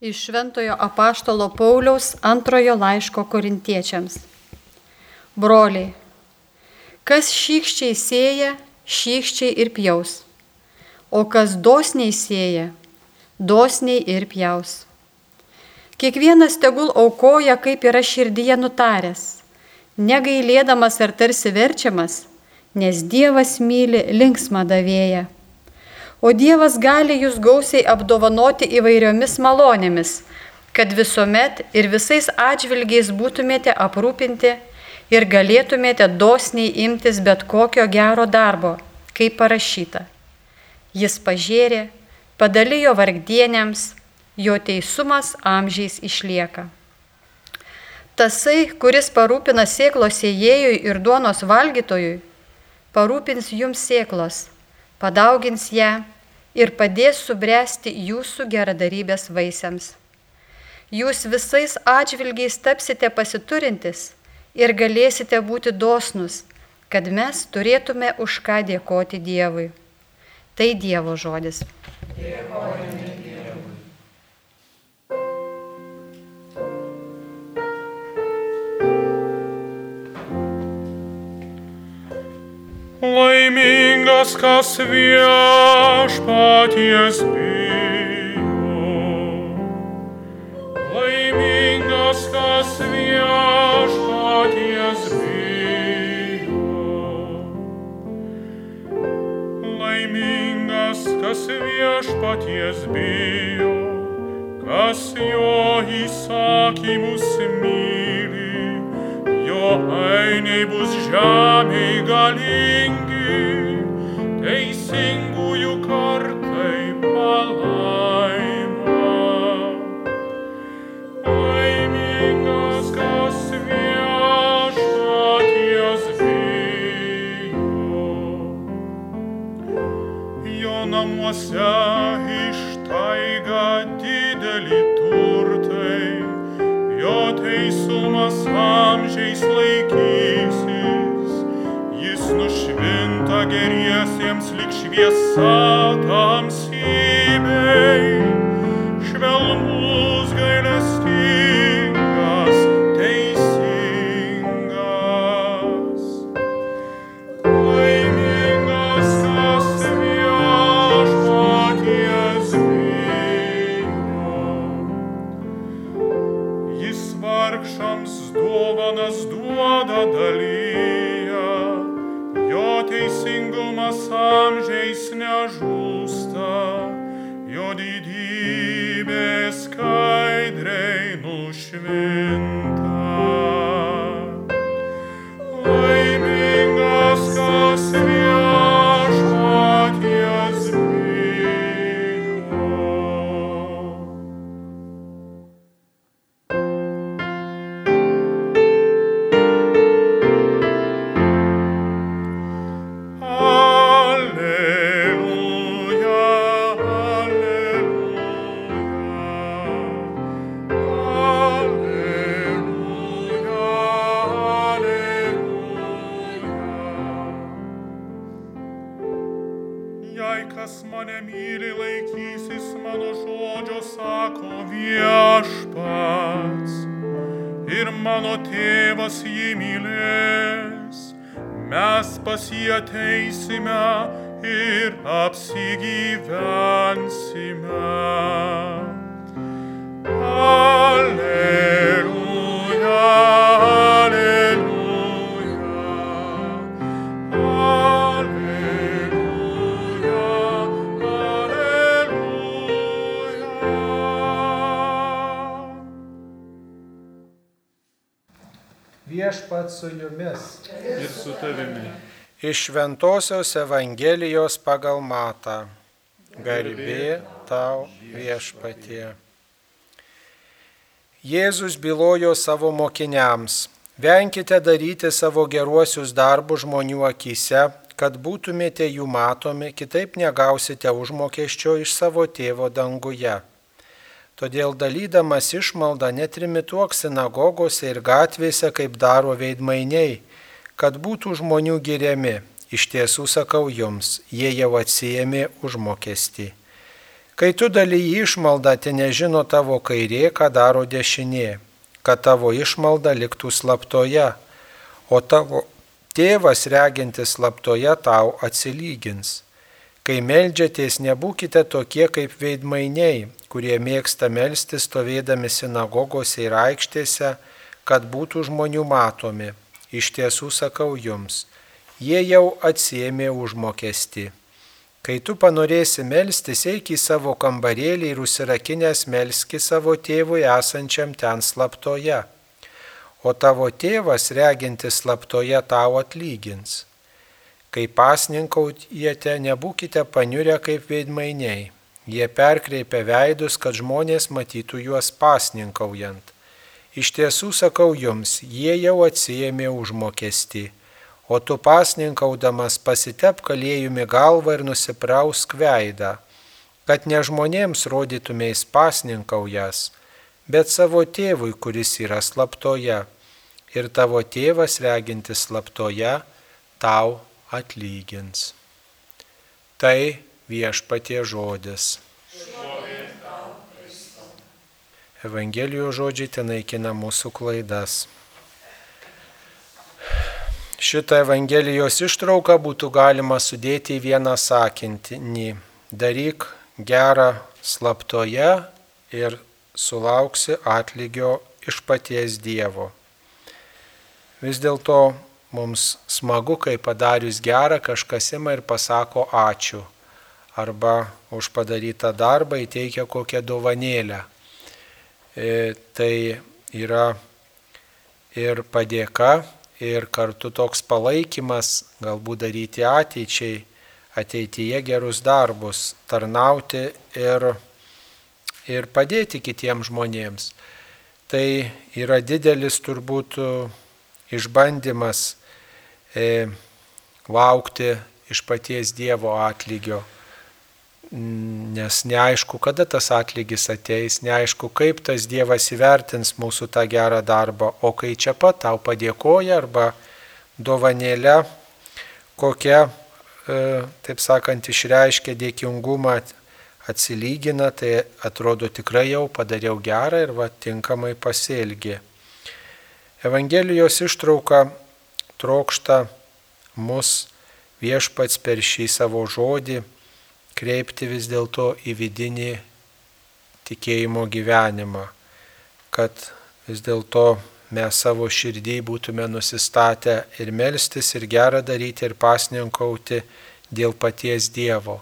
Iš Šventojo apaštalo Pauliaus antrojo laiško korintiečiams. Broliai, kas šykščiai sėja, šykščiai ir pjaus, o kas dosniai sėja, dosniai ir pjaus. Kiekvienas tegul aukoja, kaip yra širdyje nutaręs, negailėdamas ar tarsi verčiamas, nes Dievas myli linksmą davėją o Dievas gali jūs gausiai apdovanoti įvairiomis malonėmis, kad visuomet ir visais atžvilgiais būtumėte aprūpinti ir galėtumėte dosniai imtis bet kokio gero darbo, kaip parašyta. Jis pažėrė, padalijo vargdienėms, jo teisumas amžiais išlieka. Tasai, kuris parūpina sėklos sėjėjui ir duonos valgytojui, parūpins jums sėklos padaugins ją ir padės subręsti jūsų geradarybės vaisiams. Jūs visais atžvilgiais tapsite pasiturintis ir galėsite būti dosnus, kad mes turėtume už ką dėkoti Dievui. Tai Dievo žodis. Dėkojame. Laimingas, kas viešpaties bijo. Laimingas, kas viešpaties bijo. Laimingas, kas viešpaties bijo, kas jo įsakymus myli ainiai bus žemėj galingi, teisingųjų kartai palaima. Laimingas, kas viešpaties bijo, jo namuose ištaiga didelį turtai, jo teisumas amžiais laikysis, geriesiems lik šviesa tamsybei, verschwinden. Ateisime ir apsigyvensime. Alleluja, alleluja, alleluja, alleluja. Viešpat su jumis. Ir su tavimi. Iš Šventojios Evangelijos pagal Matą. Garbė tau viešpatie. Jėzus bylojo savo mokiniams. Venkite daryti savo geruosius darbus žmonių akise, kad būtumėte jų matomi, kitaip negausite užmokesčio iš savo tėvo danguje. Todėl dalydamas išmaldą netrimituok sinagogose ir gatvėse, kaip daro veidmainiai, kad būtų žmonių giriami. Iš tiesų sakau jums, jie jau atsijėmė užmokestį. Kai tu dalyji išmaldą, te nežino tavo kairė, ką daro dešinė, kad tavo išmalda liktų slaptoje, o tavo tėvas regintis slaptoje tau atsilygins. Kai melžiatės, nebūkite tokie kaip veidmainiai, kurie mėgsta melstis stovėdami sinagogose ir aikštėse, kad būtų žmonių matomi. Iš tiesų sakau jums, jie jau atsiemė užmokesti. Kai tu panorėsi melstis, eik į savo kambarėlį ir užsirakinęs melski savo tėvui esančiam ten slaptoje. O tavo tėvas, regintis slaptoje, tau atlygins. Kai pasninkaujate, nebūkite paniurę kaip veidmainiai. Jie perkreipia veidus, kad žmonės matytų juos pasninkaujant. Iš tiesų sakau jums, jie jau atsijėmė užmokestį o tu pasninkaudamas pasitep kalėjumi galvą ir nusiprausk veidą, kad ne žmonėms rodytumės pasninkaujas, bet savo tėvui, kuris yra slaptoje, ir tavo tėvas regintis slaptoje tau atlygins. Tai viešpatie žodis. Evangelijos žodžiai ten naikina mūsų klaidas. Šitą Evangelijos ištrauką būtų galima sudėti į vieną sakinį. Daryk gerą slaptoje ir sulauksi atlygio iš paties Dievo. Vis dėlto mums smagu, kai padarius gerą kažkas ima ir pasako ačiū. Arba už padarytą darbą įteikia kokią dovanėlę. E, tai yra ir padėka, ir kartu toks palaikymas galbūt daryti ateičiai, ateityje gerus darbus, tarnauti ir, ir padėti kitiems žmonėms. Tai yra didelis turbūt išbandymas e, laukti iš paties Dievo atlygio nes neaišku, kada tas atlygis ateis, neaišku, kaip tas Dievas įvertins mūsų tą gerą darbą, o kai čia pat tau padėkoja arba dovanėlę kokia, e, taip sakant, išreiškia dėkingumą, atsilygina, tai atrodo tikrai jau padariau gerą ir va tinkamai pasielgi. Evangelijos ištrauka trokšta mus viešpats per šį savo žodį kreipti vis dėlto į vidinį tikėjimo gyvenimą, kad vis dėlto mes savo širdį būtume nusistatę ir melstis, ir gerą daryti, ir pasninkauti dėl paties Dievo.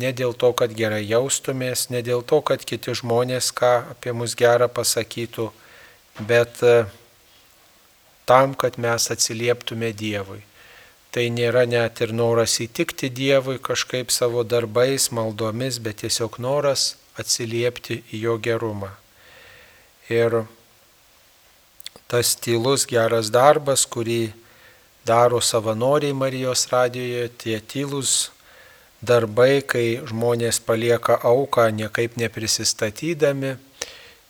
Ne dėl to, kad gerai jaustumės, ne dėl to, kad kiti žmonės ką apie mus gerą pasakytų, bet e, tam, kad mes atsilieptume Dievui. Tai nėra net ir noras įtikti Dievui kažkaip savo darbais, maldomis, bet tiesiog noras atsiliepti į jo gerumą. Ir tas tylus geras darbas, kurį daro savanoriai Marijos radijoje, tie tylus darbai, kai žmonės palieka auką niekaip neprisistatydami,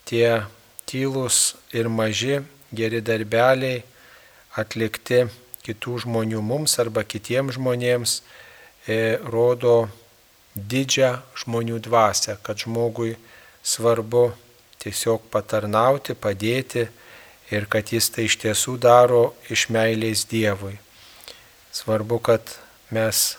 tie tylus ir maži geri darbeliai atlikti kitų žmonių mums arba kitiems žmonėms e, rodo didžią žmonių dvasę, kad žmogui svarbu tiesiog patarnauti, padėti ir kad jis tai iš tiesų daro iš meilės Dievui. Svarbu, kad mes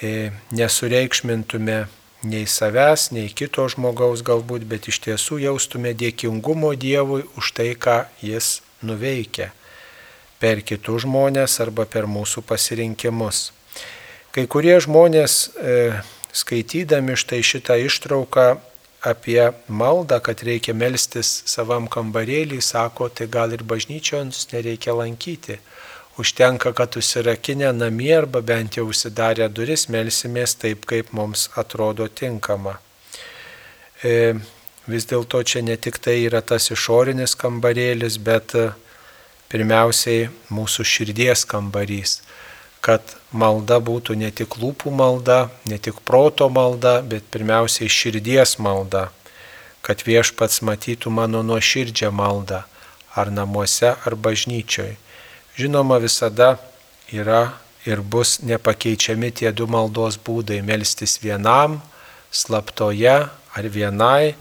e, nesureikšmintume nei savęs, nei kito žmogaus galbūt, bet iš tiesų jaustume dėkingumo Dievui už tai, ką jis nuveikia per kitus žmonės arba per mūsų pasirinkimus. Kai kurie žmonės e, skaitydami štai šitą ištrauką apie maldą, kad reikia melstis savam kambarėlį, sako, tai gal ir bažnyčions nereikia lankyti. Užtenka, kad užsirakinę namie arba bent jau užsidarę duris melsimės taip, kaip mums atrodo tinkama. E, vis dėlto čia ne tik tai yra tas išorinis kambarėlis, bet e, pirmiausiai mūsų širdies kambarys, kad malda būtų ne tik lūpų malda, ne tik proto malda, bet pirmiausiai širdies malda, kad viešpats matytų mano nuoširdžią maldą, ar namuose, ar bažnyčioj. Žinoma, visada yra ir bus nepakeičiami tie du maldos būdai - melstis vienam, slaptoje ar vienai,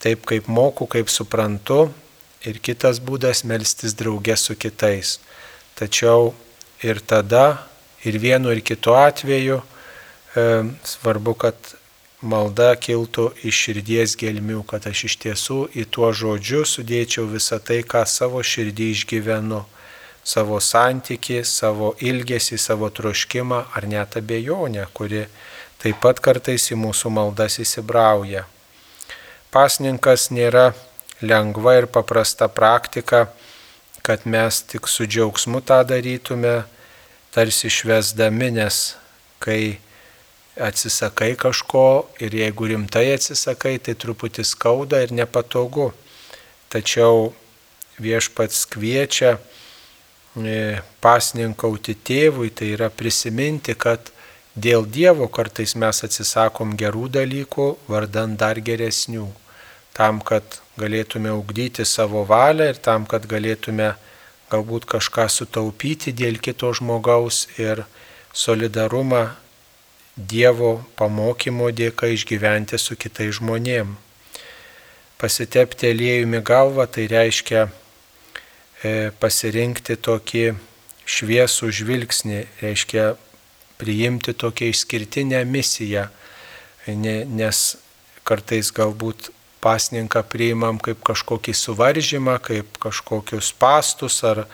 taip kaip moku, kaip suprantu, ir kitas būdas melstis draugė su kitais. Tačiau ir tada, ir vienu ir kitu atveju e, svarbu, kad malda kiltų iš širdies gelmių, kad aš iš tiesų į tuo žodžiu sudėčiau visą tai, ką savo širdį išgyvenu savo santyki, savo ilgesį, savo troškimą ar net abejonę, kuri taip pat kartais į mūsų maldas įsibrauja. Pasninkas nėra lengva ir paprasta praktika, kad mes tik su džiaugsmu tą darytume, tarsi švesdami, nes kai atsisakai kažko ir jeigu rimtai atsisakai, tai truputį skauda ir nepatogu. Tačiau viešpats kviečia E, pasninkauti tėvui, tai yra prisiminti, kad dėl Dievo kartais mes atsisakom gerų dalykų, vardant dar geresnių. Tam, kad galėtume ugdyti savo valią ir tam, kad galėtume galbūt kažką sutaupyti dėl kito žmogaus ir solidarumą Dievo pamokymo dėka išgyventi su kitais žmonėm. Pasitepti aliejumi galvą tai reiškia E, pasirinkti tokį šviesų žvilgsnį, reiškia priimti tokią išskirtinę misiją, nes kartais galbūt pasninką priimam kaip kažkokį suvaržymą, kaip kažkokius pastus ar,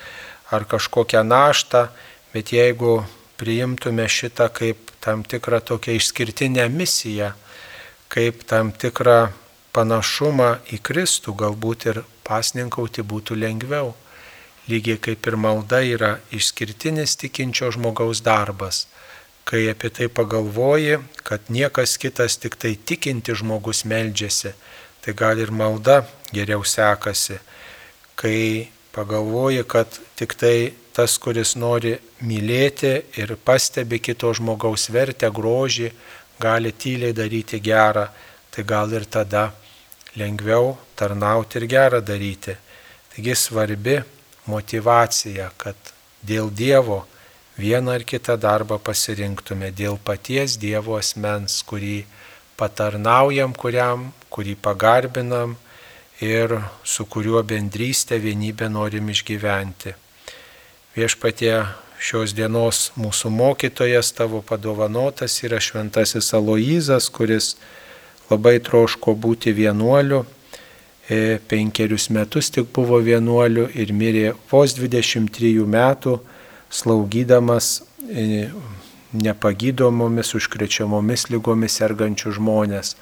ar kažkokią naštą, bet jeigu priimtume šitą kaip tam tikrą tokią išskirtinę misiją, kaip tam tikrą panašumą į Kristų, galbūt ir pasninkauti būtų lengviau lygiai kaip ir malda yra išskirtinis tikinčio žmogaus darbas. Kai apie tai pagalvoji, kad niekas kitas tik tai tikinti žmogus meldžiasi, tai gal ir malda geriau sekasi. Kai pagalvoji, kad tik tai tas, kuris nori mylėti ir pastebi kito žmogaus vertę, grožį, gali tyliai daryti gerą, tai gal ir tada lengviau tarnauti ir gerą daryti. Taigi svarbi motivacija, kad dėl Dievo vieną ar kitą darbą pasirinktume, dėl paties Dievo asmens, kurį patarnaujam, kuriam, kurį pagarbinam ir su kuriuo bendrystę vienybę norim išgyventi. Viešpatie šios dienos mūsų mokytojas tavo padovanotas yra šventasis Aloizas, kuris labai troško būti vienuoliu E, penkerius metus tik buvo vienuoliu ir mirė vos 23 metų, slaugydamas e, nepagydomomis, užkrečiamomis lygomis sergančių žmonės.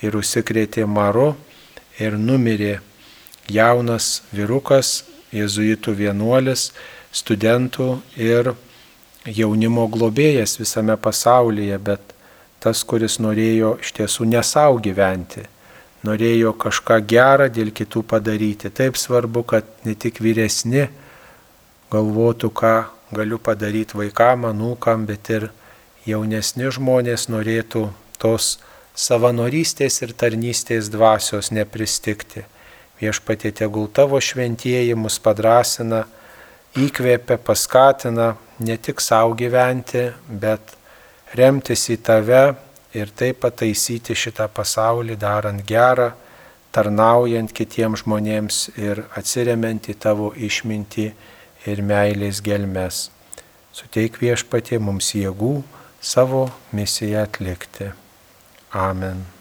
Ir užsikrėtė maru ir numirė jaunas vyrukas, jezuitų vienuolis, studentų ir jaunimo globėjas visame pasaulyje, bet tas, kuris norėjo iš tiesų nesau gyventi norėjo kažką gerą dėl kitų padaryti. Taip svarbu, kad ne tik vyresni galvotų, ką galiu padaryti vaikam, anūkam, bet ir jaunesni žmonės norėtų tos savanorystės ir tarnystės dvasios nepristikti. Viešpatie tegul tavo šventieji mus padrasina, įkvėpia, paskatina ne tik savo gyventi, bet remtis į tave ir taip pataisyti šitą pasaulį, darant gerą, tarnaujant kitiems žmonėms ir atsiriamant į tavo išmintį ir meilės gelmes. Suteik viešpatie mums jėgų savo misiją atlikti. Amen.